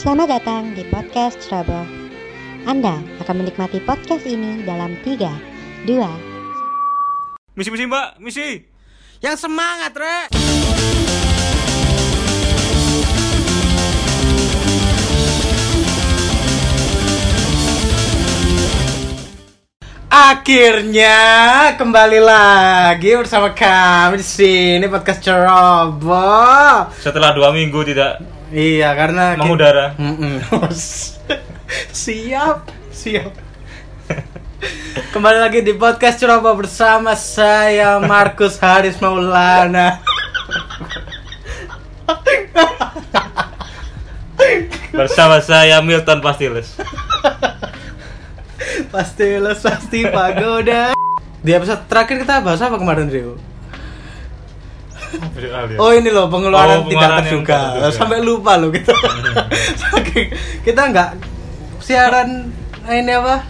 Selamat datang di podcast Trouble. Anda akan menikmati podcast ini dalam 3, 2, Misi misi mbak, misi. Yang semangat, Rek. Akhirnya kembali lagi bersama kami di sini podcast Ceroboh. Setelah dua minggu tidak Iya, karena mengudara. Mm-mm. siap, siap. Kembali lagi di podcast Ceroboh bersama saya Markus Haris Maulana. Bersama saya Milton Pastiles. Pasti les pasti pagoda. Di episode terakhir kita bahas apa kemarin, Rio? Oh ini loh pengeluaran Oh, tidak pengeluaran yang terduga. Sampai lupa loh kita. Kita nggak siaran ini apa?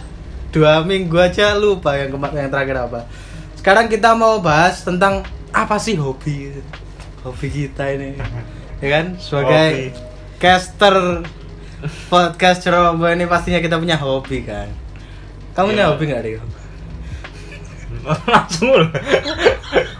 Dua minggu aja lupa yang kemarin yang terakhir apa. Sekarang kita mau bahas tentang apa sih hobi hobi kita ini, ya kan? Sebagai Hobi. caster podcast Ceroboh ini pastinya kita punya hobi kan. Kamu punya Iya. hobi nggak Rio? Langsung loh.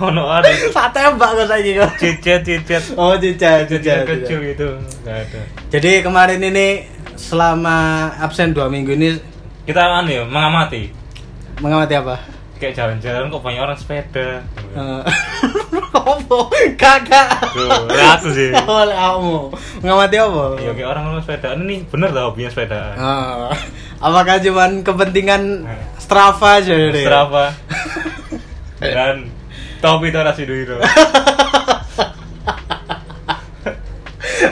Ono ada Tak tembak kok saya cicet cicet Oh cica, cica, kecil gitu. Ada. Jadi kemarin ini selama absen dua minggu ini Kita anu ya, mengamati. mengamati apa? Kayak jalan-jalan kok banyak orang sepeda. Eh, Apa? Kakak. Tuh sih. Oleh kamu. Mengamati apa? Iya, kayak orang orang sepeda. Ini bener tau hobinya sepeda. Ah, apakah cuman kepentingan Strava aja Rio? Dan topi itu rasi itu.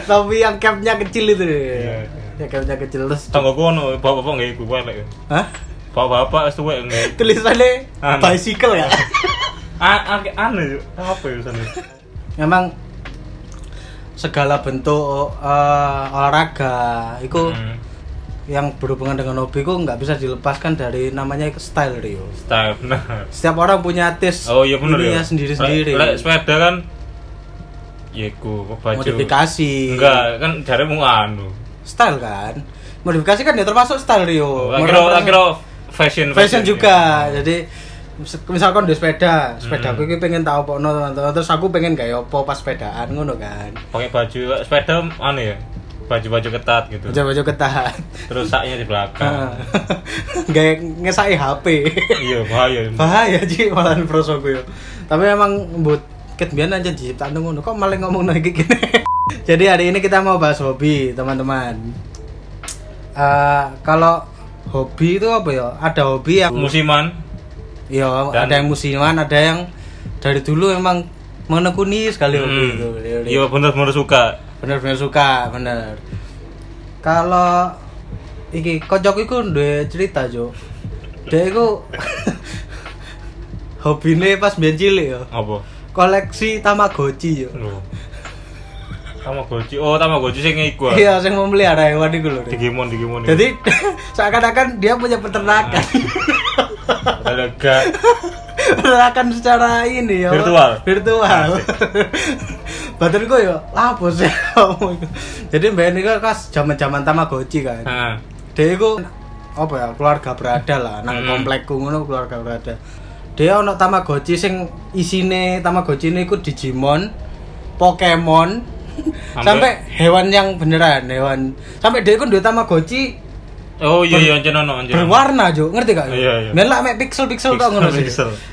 Tapi yang capnya kecil itu. Iya. Ya capnya kecil terus. Tangga kono, bapak-bapak nggak ikut balik. Hah? Bapak-bapak itu nggak. Tulisannya Anu. bicycle ya? Aneh yuk. Apa ya sana? Memang segala bentuk eh, olahraga itu Hmm. Yang berhubungan dengan hobi ku nggak bisa dilepaskan dari namanya style Rio. Style benar. Setiap orang punya taste Oh iya benar ya. sendiri-sendiri. Lek- lek sepeda kan ya ku baju. Modifikasi. Enggak, kan jare mau anu. Style kan. Modifikasi kan ya termasuk style Rio. Oh, akhirnya akhirnya fashion fashion juga. ya. Jadi mis- misalkan di sepeda, sepeda Hmm. aku ini pengen tahu apa teman-teman terus aku pengen kayak apa pas sepedaan ngono kan. pakai baju sepeda anu ya. Baju-baju ketat gitu. Baju-baju ketat. Terus saknya di belakang. Gaya ngesai HP. iya, bahaya. bahaya sih malah proso gue tapi emang buat ket biar aja diciptakan ngono kok malah ngomong lagi gini jadi hari ini kita mau bahas hobi teman-teman Eh, kalau hobi itu apa ya ada hobi yang Musiman. ya Dan- ada yang musiman ada yang dari dulu emang menekuni sekali hobi Hmm. itu Iya, bener-bener suka. Bener-bener suka bener kalau iki kocok iku duwe cerita jo dia iku hobine pas biyen cilik ya Apa? koleksi tamagotchi yo Loh. Tamagotchi. Oh, Tamagotchi sing iku. ah. iya yang memelihara hewan iku lho Digimon, Digimon. jadi seakan-akan dia punya peternakan ada gak peternakan secara ini ya Virtual? virtual badan gue ya? Apa sih? Jadi mbak ini kan pas zaman zaman tamagotchi kan. Heeh. dia itu apa ya keluarga berada lah. Nang Hmm. komplekku ngono keluarga berada. Dia ono tamagotchi sing isine tamagotchi ini iku Digimon Pokemon. Sampai- hewan yang beneran hewan. Sampai dia iku duwe tamagotchi Oh iya iya anjen ono anjen. berwarna jo ngerti gak Iya, iya. Biar lah mek pixel pixel kok ngono sih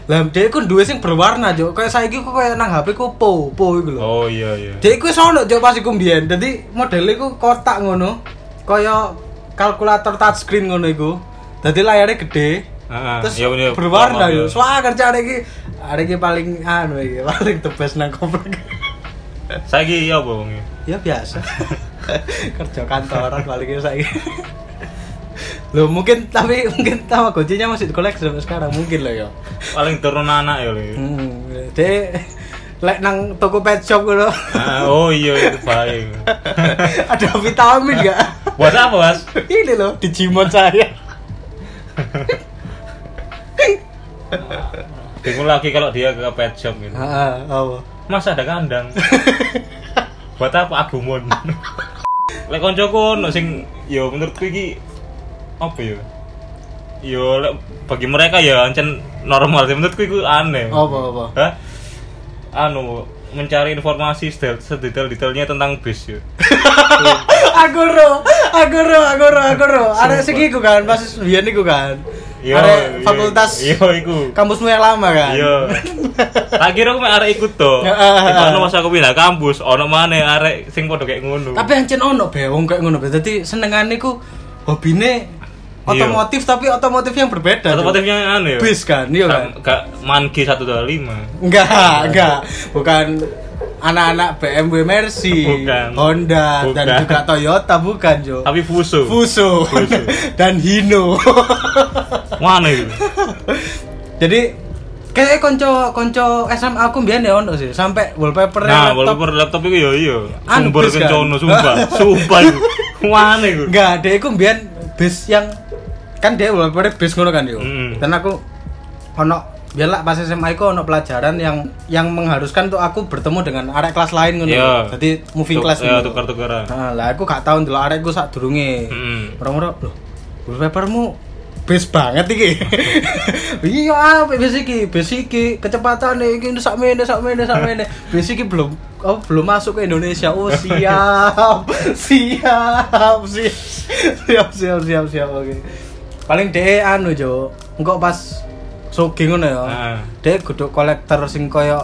lah dia iku duwe sing berwarna jo kayak saiki kok kayak nang HP ku po po iku lho Oh iya iya. dia iku sono jo pas iku mbiyen dadi modelnya iku kotak ngono kaya kalkulator touchscreen ngono iku dadi layarnya gede Heeh. terus iya, bener. berwarna yo iya. soalnya kerja ada iki ada iki paling anu iki paling the best nang komplek Saiki iya apa wong ya biasa kerja kantoran paling saya Loh mungkin tapi mungkin tamagotchinya masih dikoleksi sampai sekarang mungkin loh ya. Paling turun anak ya lho. Hmm, deh lek nang toko pet shop gitu. Ah, oh iya itu baik. Ada vitamin gak? Buat apa, Mas? Ini loh Digimon saya. Bingung lagi kalau dia ke pet shop gitu. Heeh, apa? Mas ada kandang. Buat apa Agumon? lek koncoku sing yo menurutku iki apa ya yo bagi mereka ya ancen normal sih menurutku itu aneh Apa apa? Hah? anu mencari informasi sedetail- sedetail-detailnya tentang bis ya aku ro, aku ro, aku ro, aku ro. Ada segi ku kan, pas biyen iku kan. Ada iya, fakultas iya iku kampusmu yang lama kan. iya tak kira aku arek ikut to. Tiba pas aku pindah kampus ono maneh arek sing padha kayak ngono Tapi ancen ono be wong kayak ngono be. Dadi senengane ku hobine Iya. otomotif tapi otomotif yang berbeda. Cuk. otomotifnya anu ya bis kan, iya kan? gak mangi 125 Enggak, enggak. Bukan anak-anak BMW Mercy, Bukan. Honda dan Bukan. juga Toyota bukan, Jo. tapi Fuso Fuso, Fuso. dan Hino. mana itu Jadi kayak konco konco SMA aku mbiyen ya ono sih, sampai wallpaper nah walaupun laptop itu ya iya Anu, sumber kan? kencono sumpah sumpah mana itu Enggak, dia iku mbiyen bis yang kan dia wallpaper bis ngono kan yo. Dan aku ono biar lah pas SMA iku ono pelajaran yang yang mengharuskan tuh aku bertemu dengan arek kelas lain ngono. Iya. Jadi moving Tuk- class ngono. tukar-tukaran Nah, lah aku gak tau ndelok arekku sak durunge. Mm. Orang-orang loh, wallpapermu bis banget iki. iya, apa bis iki? Bis iki kecepatan iki sak mene sak mene sak mene. Bis iki belum oh, belum masuk ke Indonesia. Oh, siap. siap. Siap. Siap siap siap siap oke. Paling deh anu, Jo. Engko pas sogi ngono ya. Ah. Dek kudu kolektor sing koyo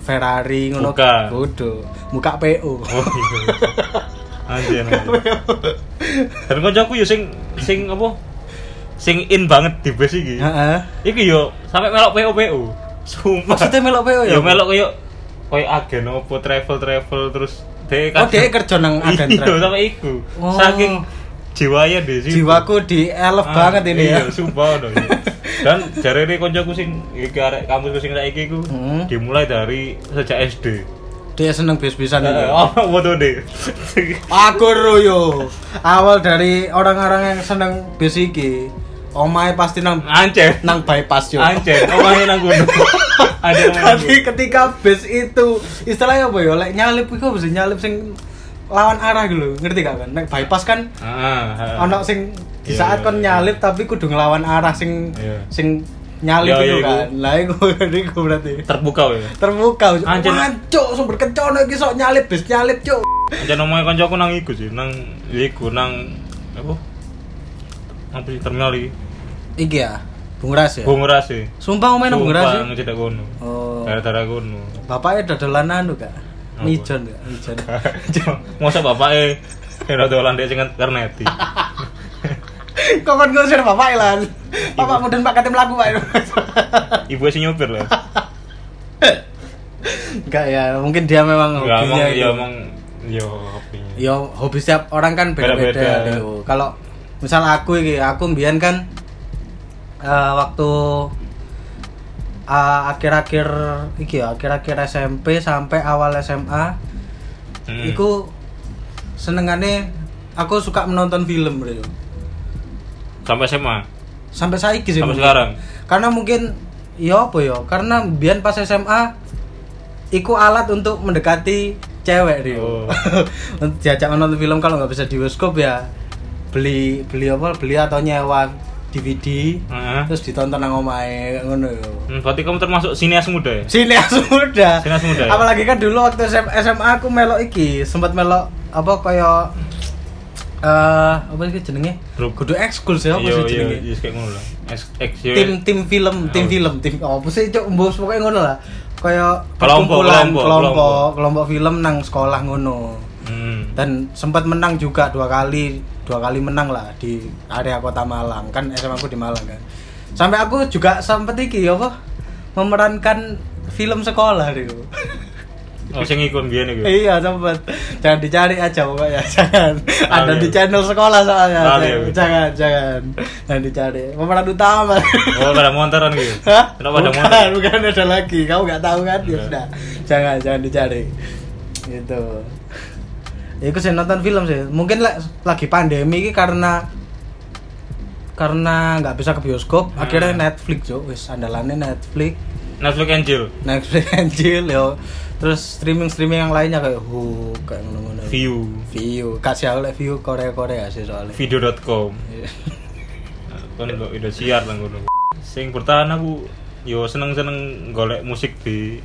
Ferrari ngono. Bukan. Kudu. Muka PO. oh iya anjir dan kancaku ya sing sing apa sing in banget di bis iki Heeh. iki yo sampai melok PO PO sumpah Maksudnya melok PO ya? yo melok koyo koyo agen opo travel travel terus dia Oh, dia kerja nang agen iya travel. sampai iku Oh. saking jiwanya di situ Jiwaku di elef Ah, banget ini ya. iya, sumpah no, iya. dan jare ini koncoku sing iki arek kampusku sing saiki iku Hmm. dimulai dari sejak SD Dia seneng bis-bisan itu. oh foto deh Aku royo. Awal dari orang-orang yang seneng bis iki, omae pasti nang Ancer. nang bypass yo. Ancer. Omahnya nang gunung. Omahnya Jadi ketika bis itu istilahnya apa ya? Lek nyalip iku bisa nyalip sing lawan arah gitu, ngerti gak kan? Nek bypass kan Ah, ah. ono sing di Iya, saat iya, kon iya. nyalip tapi kudu ngelawan arah sing Iya. sing nyalip Iya, itu iku. kan. Lah iku iku berarti. terbuka ya. terbuka Anjir. Mancuk sumber kencono iki sok nyalip bis nyalip cuk Ancer omahnya koncoku nang iku sih, nang iku nang apa? Sih terminal iki? iki ya Bung Ras ya sih. sumpah omae nang Bung Ras ya? Sumpah, ngecedak kono. oh Daerah-daerah kono. bapaknya dodolan anu gak? Mijon gak mijon Masa bapaknya kena dolan dek sing kerneti. kok kan ngusir bapak lan bapak mudun pak kate mlaku pak Ibu sing nyopir lah. enggak ya mungkin dia memang Enggak emang hobinya ya emang yo hobinya. ya hobi setiap orang kan beda-beda gitu. kalau misal aku iki aku mbiyen kan eh, waktu eh, akhir-akhir iki ya akhir-akhir SMP sampai awal SMA Hmm. Iku senengane aku suka menonton film bro. sampai SMA. Sampai saiki sih. Sampai mungkin. sekarang. Karena mungkin ya apa ya? Karena biyen pas SMA iku alat untuk mendekati cewek Rio. Oh. Diajak nonton film kalau nggak bisa di bioskop ya beli beli apa? Beli atau nyewa DVD Heeh. terus ditonton nang omahe ngono yo. Hmm, berarti kamu termasuk sinias muda ya? Sineas muda. Sineas muda, ya? Apalagi kan dulu waktu SM SMA aku melok iki, sempat melok apa kaya eh apa sih jenenge? Grup. Kudu ekskul sih apa Iya, sih iya, jenenge? iya, kayak ngono lah. Yo, Tim tim film, tim Oh. film, tim apa sih cuk mbos pokoknya ngono lah. Kaya kelompok, kelompok. kelompok film nang sekolah ngono. Dan sempat menang juga dua kali, dua kali menang lah di area kota Malang. Kan SMA aku di Malang kan. Sampai aku juga sempat iki apa? Memerankan film sekolah itu. Oh, sing ikut biyen iku. Iya sempat. Jangan dicari aja pokoknya. Jangan. Ada Lali di channel sekolah soalnya. Lali Jangan, aku. jangan, jangan. Jangan dicari. Pemeran utama. Oh, pada montaran gitu. Hah? Kenapa ada bukan, montar? bukan ada lagi. Kamu nggak tahu kan? Ya sudah. Jangan, jangan dicari. Gitu. Ya, aku sih nonton film sih. Mungkin lah lagi pandemi ini karena karena nggak bisa ke bioskop, Hmm. akhirnya Netflix yo, wis andalannya Netflix. Netflix and chill. Netflix and chill yo. Terus streaming streaming yang lainnya kayak Hu kayak ngono-ngono. View. View. Kasih aku view Korea Korea sih soalnya. Video.com. Iya. Kan kok udah siar lah ngono. Sing bertahan aku yo seneng-seneng golek musik di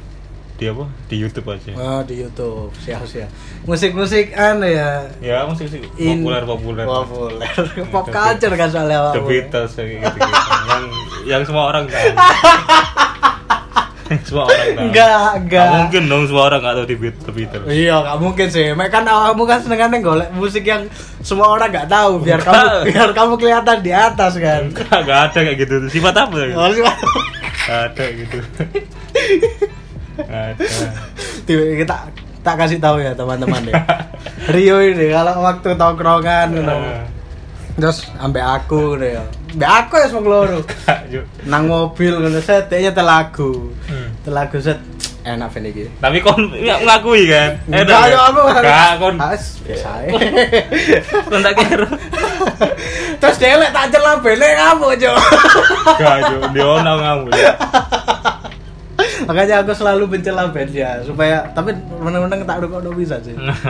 di apa? Di YouTube aja. Oh di YouTube siap siap. Musik musik aneh ya. Ya musik musik populer populer. Populer. Pop culture kan soalnya The. Beatles kayak gitu, yang yang semua orang tahu. Semua orang tahu. Enggak, enggak. Nggak mungkin dong semua orang nggak tahu di Beat- The Beatles. Iya, gak mungkin sih. Mek kan awakmu kan senengannya golek musik yang semua orang gak tahu biar kamu biar kamu kelihatan di atas kan. Enggak, enggak ada kayak gitu. Sifat apa? ya? Oh. Nggak ada gitu. Ada. Tiba kita tak kasih tahu ya teman-teman deh. Rio ini kalau waktu tongkrongan. Ah. Terus ambek aku deh. Ambek aku ya semua loro. Nang mobil ngono set kayaknya telagu. Hmm. Telagu set enak fan iki. Tapi kon nggak ngakui kan? Enggak, yo aku Enggak, kon. As, biasa ae. Kon tak kira. Terus dia lek tak celah bene kamu, Jo. Enggak, Juk. Dia ono ngamu. Makanya aku selalu mencela band ya supaya tapi menang-menang tak rukuk bisa sih. Enak.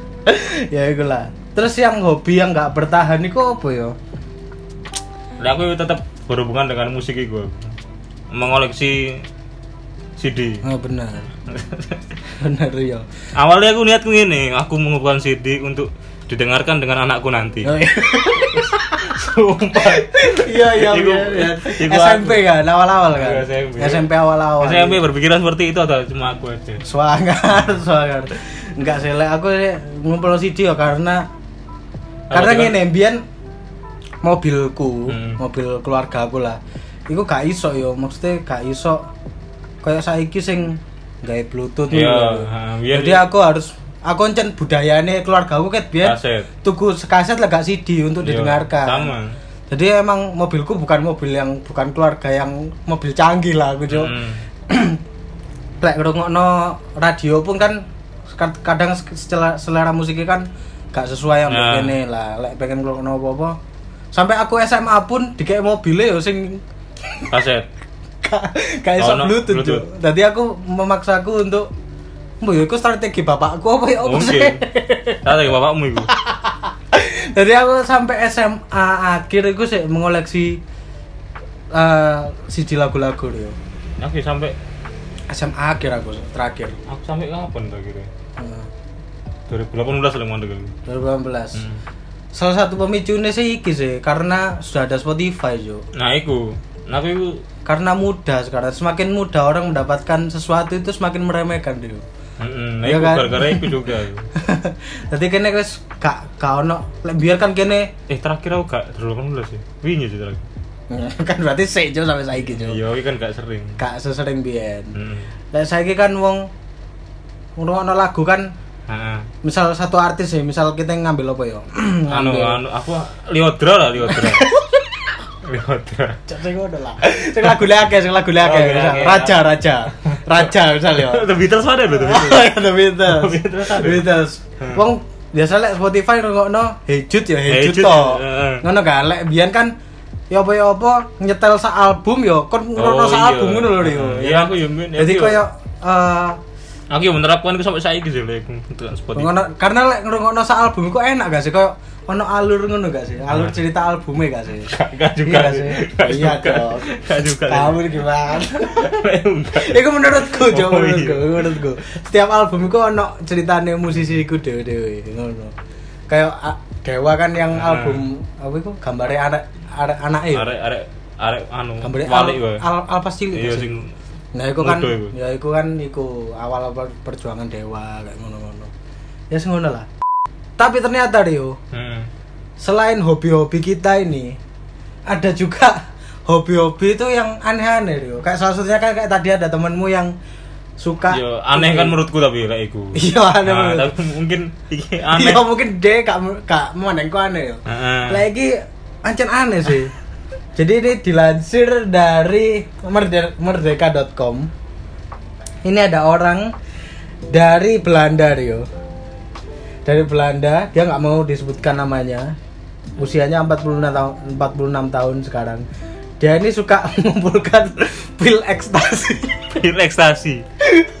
ya itulah. Terus yang hobi yang nggak bertahan itu apa ya? Nah, aku tetap berhubungan dengan musik itu. Mengoleksi CD. Oh benar. benar ya. Awalnya aku niatku ini, aku mengumpulkan CD untuk didengarkan dengan anakku nanti. Oh, iya. Sumpah. iya iya iya, iya. SMP kan awal-awal kan. SMP. SMP awal-awal. SMP berpikiran seperti itu atau cuma aku aja? Swangar, swangar. Enggak sih, lek aku sih ngumpul CD ya karena Apa karena ngene mbiyen mobilku, Hmm. mobil keluarga aku lah. Iku gak iso yo, maksudnya gak iso kayak saiki sing gawe bluetooth Iya, biyen- Jadi aku harus aku encen budayane keluarga aku ket biyen Kaset. tuku kaset lah gak CD untuk Iya, didengarkan. sama. Jadi emang mobilku bukan mobil yang bukan keluarga yang mobil canggih lah aku, Cuk Hmm. lek ngrungokno radio pun kan kad- kadang selera, selera musiknya kan gak sesuai yang Nah. begini lah lek pengen ngrungokno apa-apa sampai aku SMA pun dikek mobilnya yo sing Kaset. gak iso Oh, no, bluetooth, Bluetooth. Jadi aku memaksaku untuk Mbak, ya, aku strategi bapakku apa ya sih? Tak tahu bapakmu itu. Jadi aku sampai SMA akhir aku sih mengoleksi eh, CD lagu-lagu yo. Aku sampai SMA akhir aku terakhir. aku sampai kapan kira? Hmm, 2018 lah mandek aku. 2018. Hmm. Salah satu pemicunya sih iki sih karena sudah ada Spotify jo. Nah, iku. Nah, aku Karena mudah sekarang semakin mudah orang mendapatkan sesuatu itu semakin meremehkan dia. Nah Iya iku kan? gara-gara iku juga. Jadi kene wis gak gak ono lek biarkan kene Eh, terakhir aku gak 2018 sih. Wingi sih terakhir. kan berarti sik jo sampai saiki jo. Iya, kan gak sering. Gak sesering biyen. Heeh. Lek saiki kan wong ngrungokno lagu kan Heeh. misal satu artis ya, misal kita ngambil apa ya? Anu anu aku Liodra lah Liodra. Liodra. Cek ngono lah. Sing lagu akeh, sing lagu akeh. Oh, Misal, akeh. Raja, raja. Raja misal ya. The Beatles ada loh, The Beatles. The Beatles. The Beatles. Hmm. Wong biasa lek Spotify ngrungokno Hey Jude ya Hey Jude to. heeh. Ngono kan lek biyen kan ya apa ya apa nyetel sak album ya kon ngrungokno Oh, sak iya. album ngono lho Rio. Iya, aku Min. Jadi koyo eh Aku yang menerapkan itu sampai saiki sih lek untuk Spotify. ngono karena lek ngrungokno sak album kok enak gak sih koyo ono alur ngono gak sih? Alur cerita albumnya gak sih? Gak juga Iya sih. Gak Iya dong. Gak juga. Kamu gimana? Iku menurutku, Jo, Oh, iya. menurutku, menurutku. Setiap album iku ono ceritane musisi iku dhewe-dhewe, ngono. Kayak Dewa kan yang Nah. album apa iku gambare anak anak anake. Arek arek arek anu Gambare al, walik wae. al, Alpas cilik Iya sing Nah, iku kan ya iku kan iku awal per- perjuangan Dewa kayak ngono-ngono. Ya sing ngono lah. Tapi ternyata Rio, Hmm. selain hobi-hobi kita ini ada juga hobi-hobi itu yang aneh-aneh Rio. Kayak salah satunya kan kayak tadi ada temenmu yang suka Yo aneh kan menurutku tapi lek iku. Iya, aneh Nah, tapi mungkin iki aneh. Iya mungkin dia gak gak memandangku aneh yo. Heeh. Lagi ancen aneh sih. Jadi ini dilansir dari merde- merdeka.com. Ini ada orang dari Belanda Rio. Dari Belanda, dia nggak mau disebutkan namanya. Usianya 46 tahun 46 tahun sekarang. dia ini suka mengumpulkan pil ekstasi. Pil ekstasi?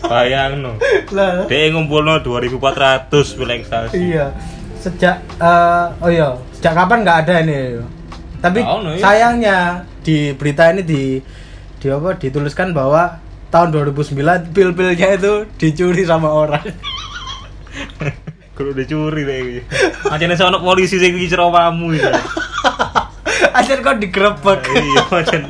Bayang no. Lah. Dia ngumpul no 2400 pil ekstasi. Iya. Sejak eh, oh iya sejak kapan nggak ada ini? Tapi Nggak ono, iya. sayangnya di berita ini di di apa dituliskan bahwa tahun 2009 pil-pilnya itu dicuri sama orang kalau dicuri deh iki. Macane sono polisi sing ngisir omamu iki. Akhir kok digerebek Iya, macam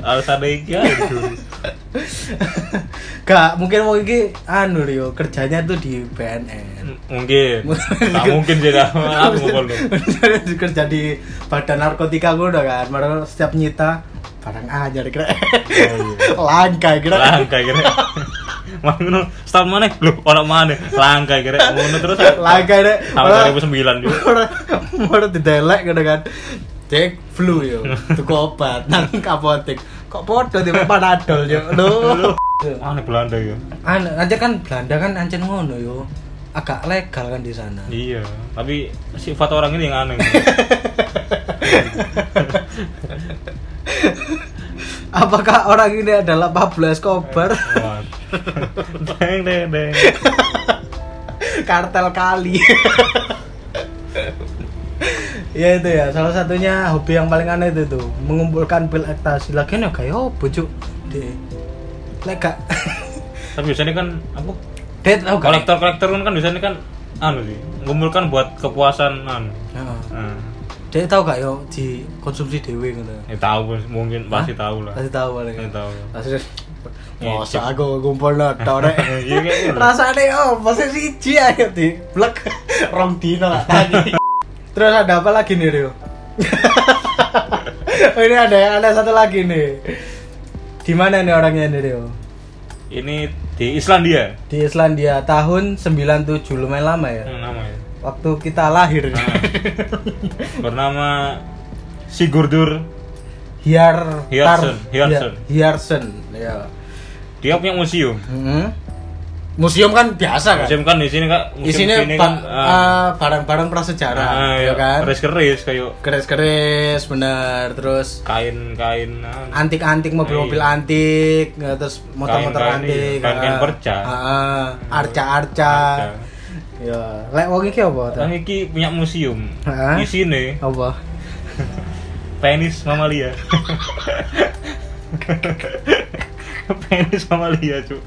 ada iki dicuri. Gak, mungkin mau iki anu Rio, kerjanya tuh di BNN. Mungkin. Tak mungkin sih dah. Aku dong. kerja di badan narkotika gue udah kan, padahal setiap nyita barang aja kira. Oh, Langka kira. Langka kira. Mas ngono, start mana? Lho, orang mana? Langka kira. Ngono terus. Langka deh. Tahun 2009 juga. Orang didelek gitu kan. Cek flu yo, tuku obat nang apotek. Kok podo di panadol yo. Lho. Aneh Belanda ya. Anu, aja kan Belanda kan ancen ngono yo. Agak legal kan di sana. Iya, tapi sifat orang ini yang aneh. Apakah orang ini adalah Pablo Escobar? Wah. Deng deng deng. Kartel kali. ya itu ya, salah satunya hobi yang paling aneh itu tuh, mengumpulkan pil ekstasi. Lagian ya kayak opo cuk. De. Lek gak Tapi biasanya kan apa? Det tau gak? Kolektor-kolektor kan biasanya kan anu sih, ngumpulkan buat kepuasan anu. Nah, Dek tau gak yo dikonsumsi dewe ngono. ya tahu mungkin pasti tahu lah. Pasti tahu paling. Pasti tahu. Pasti Iya, Masa aku ngumpul no rek. Iya. Rasane oh, pasti siji ayo di blek rong dino lah tadi. Terus ada apa lagi nih Rio? oh, ini ada ada satu lagi nih. Di mana nih orangnya nih Rio? Ini di Islandia. Di Islandia tahun 97 lumayan lama ya. Hmm, namanya. Waktu kita lahir. Nah. Bernama Sigurdur. Hiar Hiarsen, Tar- Hiarsen. Hiarsen, ya. Dia punya museum. Hmm. Museum kan biasa kan? Museum kan di sini kak. Museum Isinya sini kan. ah, barang-barang prasejarah, ah, ya kan? Keris-keris kayak Keris-keris bener, terus kain-kain. antik-antik mobil-mobil Iya. antik, ya, terus motor-motor Kain-kain antik, iya, kain-kain ah, perca. ah, arca-arca. Arca. Ya, lek wong iki apa? Orang iki punya museum. Di sini Apa? penis mamalia. penis mamalia, Cuk.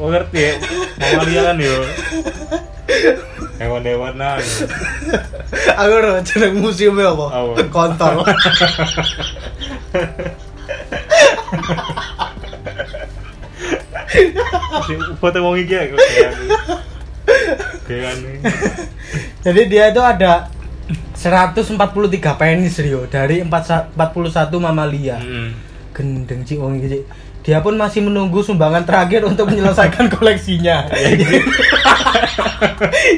Oh ngerti ya, mamalia kan yo. Hewan-hewan nah. Aku udah jeneng museumnya apa? Apa? Kontol. Foto wong iki ya. Jadi dia itu ada 143 penis Rio dari 4 41 mamalia. Mm. Gendeng sih wong iki. Dia pun masih menunggu sumbangan terakhir untuk menyelesaikan koleksinya.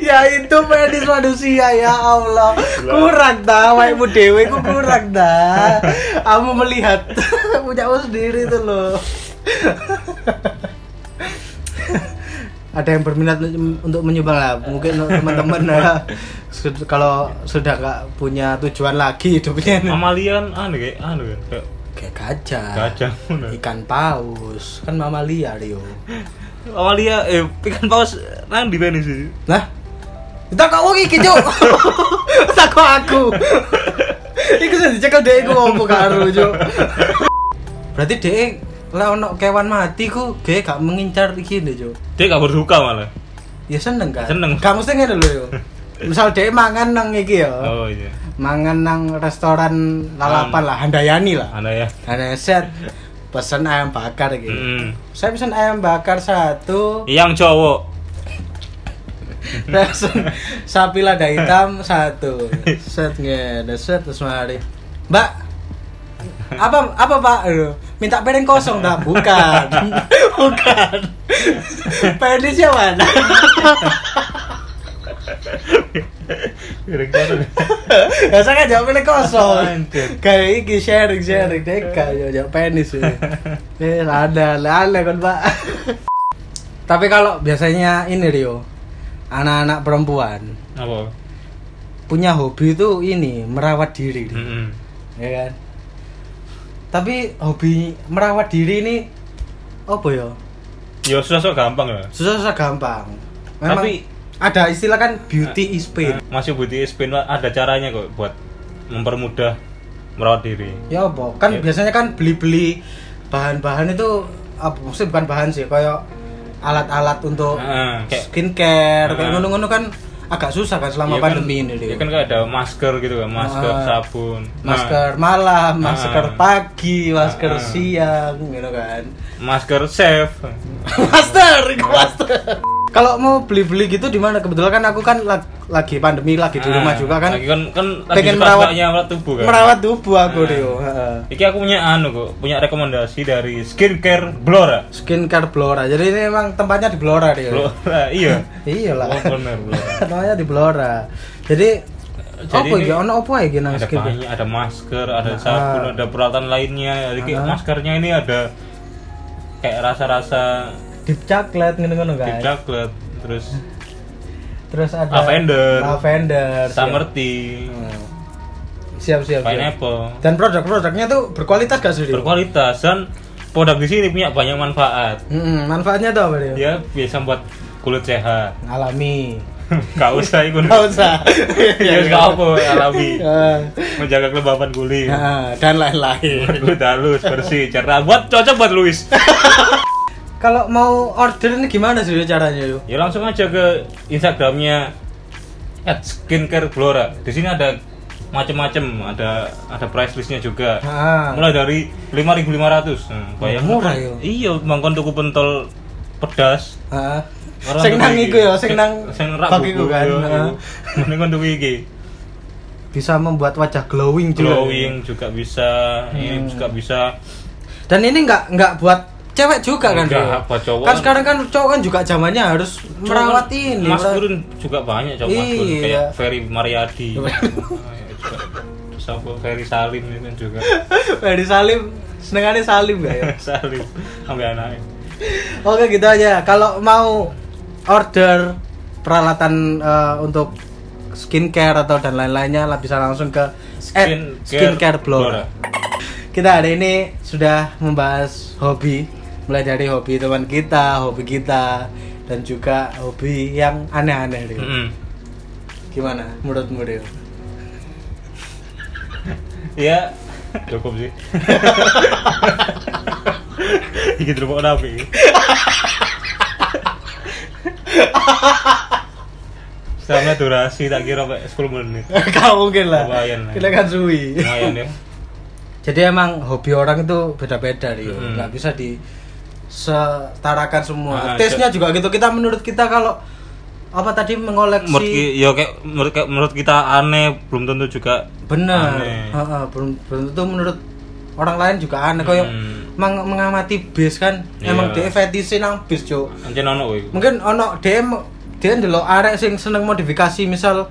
ya itu penis manusia ya Allah. Kurang dah, waimu dewe ku kurang dah. Kamu melihat punyamu sendiri tuh loh. Ada yang berminat untuk menyumbang lah, mungkin teman-teman ya. Sud- Kalau sudah nggak punya tujuan lagi hidupnya, Mamalia kan anu kayak anu. Kayak kayak gajah ngono. ikan paus, kan mamalia Rio. Mamalia eh ikan paus nang di penis sih. Nah, kita kok wong iki, Cuk. Tak kok aku. Iku sing dicekel dhek iku opo karo, Cuk. Berarti dhek lah ono kewan mati ku dhek gak mengincar iki lho, Cuk. Dia gak berduka malah. Ya seneng kan? Seneng. Gak mesti ngene lho, yo. Misal dhek mangan nang iki ya. Oh iya. Mangan nang restoran lalapan lah, Handayani lah. Anda ya. Ada set pesen ayam bakar gitu. Mm. Saya pesen ayam bakar satu, Yang cowok. Langsung sapi lada hitam satu. Set ngene, set terus mari. Mbak, apa apa Pak? Minta piring kosong dah, bukan. bukan. Penisnya mana? Piring kosong. Saya kan jawab piring kosong. Kayak iki sharing sharing deka yo jawab penis. ya. Eh ada, ada kan Pak. Tapi kalau biasanya ini Rio, anak-anak perempuan Apa? punya hobi itu ini merawat diri Mm-mm. ya kan tapi hobi merawat diri ini apa ya Ya susah-susah gampang ya. susah-susah gampang memang Tapi- ada istilah kan beauty is pain Masih butuh spin ada caranya kok buat mempermudah merawat diri. ya apa kan Ya. biasanya kan beli-beli bahan-bahan itu apa maksudnya bukan bahan sih kayak alat-alat untuk kayak skincare kayak Ah. ngono-ngono kan agak susah kan selama Iya kan- pandemi ini Ya kan kayak ada masker gitu kan, masker, Ah. sabun. Nah, masker malam, masker Ah. pagi, masker Ah. siang, gitu kan. masker safe. master, master. Kalau mau beli-beli gitu di mana? Kebetulan kan aku kan lag- lagi pandemi lagi di rumah Ah, juga kan. Lagi kan kan lagi pengen merawat- merawat tubuh kan. Merawat tubuh aku Ah. Dio. heeh. Iki aku punya anu kok, punya rekomendasi dari skincare Blora. Skincare Blora. Jadi ini emang tempatnya di Blora Dio. Blora, iya. Iyalah. Oh, bener Blora. Namanya di Blora. Jadi, Jadi apa ya? Ono apa ya nang Ada skincare? banyak, ada masker, ada Ah. sabun, ada peralatan lainnya. Jadi kayak Ah. maskernya ini ada kayak rasa-rasa Deep coklat ngono-ngono deep guys. chocolate, terus Terus ada Lavender. Lavender. siap. summer tea, Hmm. Siap siap. siap. pineapple. Dan produk-produknya tuh berkualitas gak sih? Berkualitas dan produk di sini punya banyak manfaat. Mm-mm, manfaatnya tuh apa dia? Ya biasa buat kulit sehat. Alami. Gak usah ikut. Gak usah. Ya gak apa alami. Ah, Menjaga kelembapan kulit. ah, dan lain-lain. Kulit halus, bersih, cerah. Buat cocok buat Luis. Kalau mau order ini gimana sih caranya yuk? Ya langsung aja ke Instagramnya at skincare Blora. Di sini ada macam-macam, ada ada price listnya juga. Ah. Mulai dari 5.500. Hmm, bayang murah ya? Iya, mangkon tuku pentol pedas. Orang Sing nang iku ya, sing nang sing rak buku, kan. iya. Mending kon tuku iki. Bisa membuat wajah glowing juga. Glowing juga bisa, ini Hmm. juga bisa. Dan ini nggak nggak buat cewek juga kan? Enggak, buat cowok Kan kan- sekarang kan cowok kan juga zamannya harus merawat ini. Mas Gurun juga banyak cowok Iya. kayak Ferry Mariadi. Sama Ferry Salim itu kan juga. Ferry Salim, senengannya Salim gak ya? Salim sampai anaknya. Oke gitu aja. Kalau mau order peralatan eh, untuk skincare atau dan lain-lainnya lah bisa langsung ke Skincare skincare. Blora. Kita hari ini sudah membahas hobi, mulai dari hobi teman kita, hobi kita, dan juga hobi yang aneh-aneh. Rio. Mm-mm. Gimana menurutmu Rio? Ya cukup sih. Iki apa iki? Sama durasi tak kira sampai 10 menit. Gak mungkin lah. Lumayan lah. Kita kan suwi. Lumayan ya. Jadi emang hobi orang itu beda-beda Rio, Hmm. nggak bisa di setarakan semua. Ah, Tesnya juga gitu. Kita menurut kita kalau apa tadi mengoleksi Menurut ya kayak menurut kayak menurut kita aneh belum tentu juga benar, belum belum tentu menurut orang lain juga aneh. Kayak Hmm. meng- mengamati bis kan, emang Iya. dia fetisi nang bis cuk. Anjen ono. Mungkin ono dia dia ndelok arek sing seneng modifikasi misal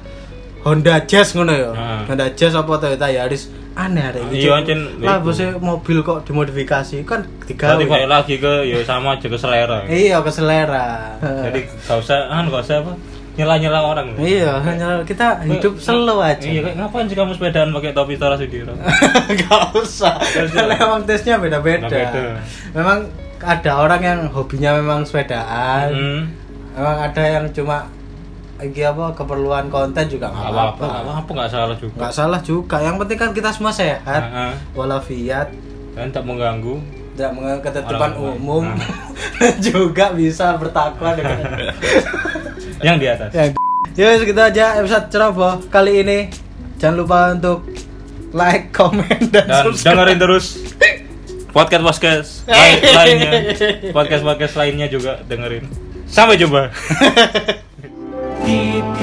Honda Jazz ngono ya. Ah. Honda Jazz apa Toyota Yaris aneh arek iki. Iya, ancen Lah bose mobil kok dimodifikasi kan digawe. Berarti balik lagi ke ya sama aja ke selera. Iya ke selera. Jadi gak usah kan gak usah apa nyela-nyela orang. iya, hanya kita hidup slow aja. Iya, kayak ngapain sih kamu sepedaan pakai topi Tora Sudiro? Gak usah. Karena emang tesnya beda-beda. Beda-beda. Memang ada orang yang hobinya memang sepedaan. Hmm. Memang ada yang cuma iki apa keperluan konten juga nggak Gak apa-apa. apa-apa, gak apa nggak salah juga. Nggak salah juga. Yang penting kan kita semua sehat, Heeh. walafiat, Dan tak mengganggu. tidak mengganggu ketertiban umum, Nah. juga bisa bertakwa dengan Yang di atas. Ya, ya segitu aja episode ceroboh kali ini. Jangan lupa untuk like, comment, dan, Dan subscribe. dengerin terus podcast podcast lain, lainnya, podcast podcast lainnya juga dengerin. Sampai jumpa.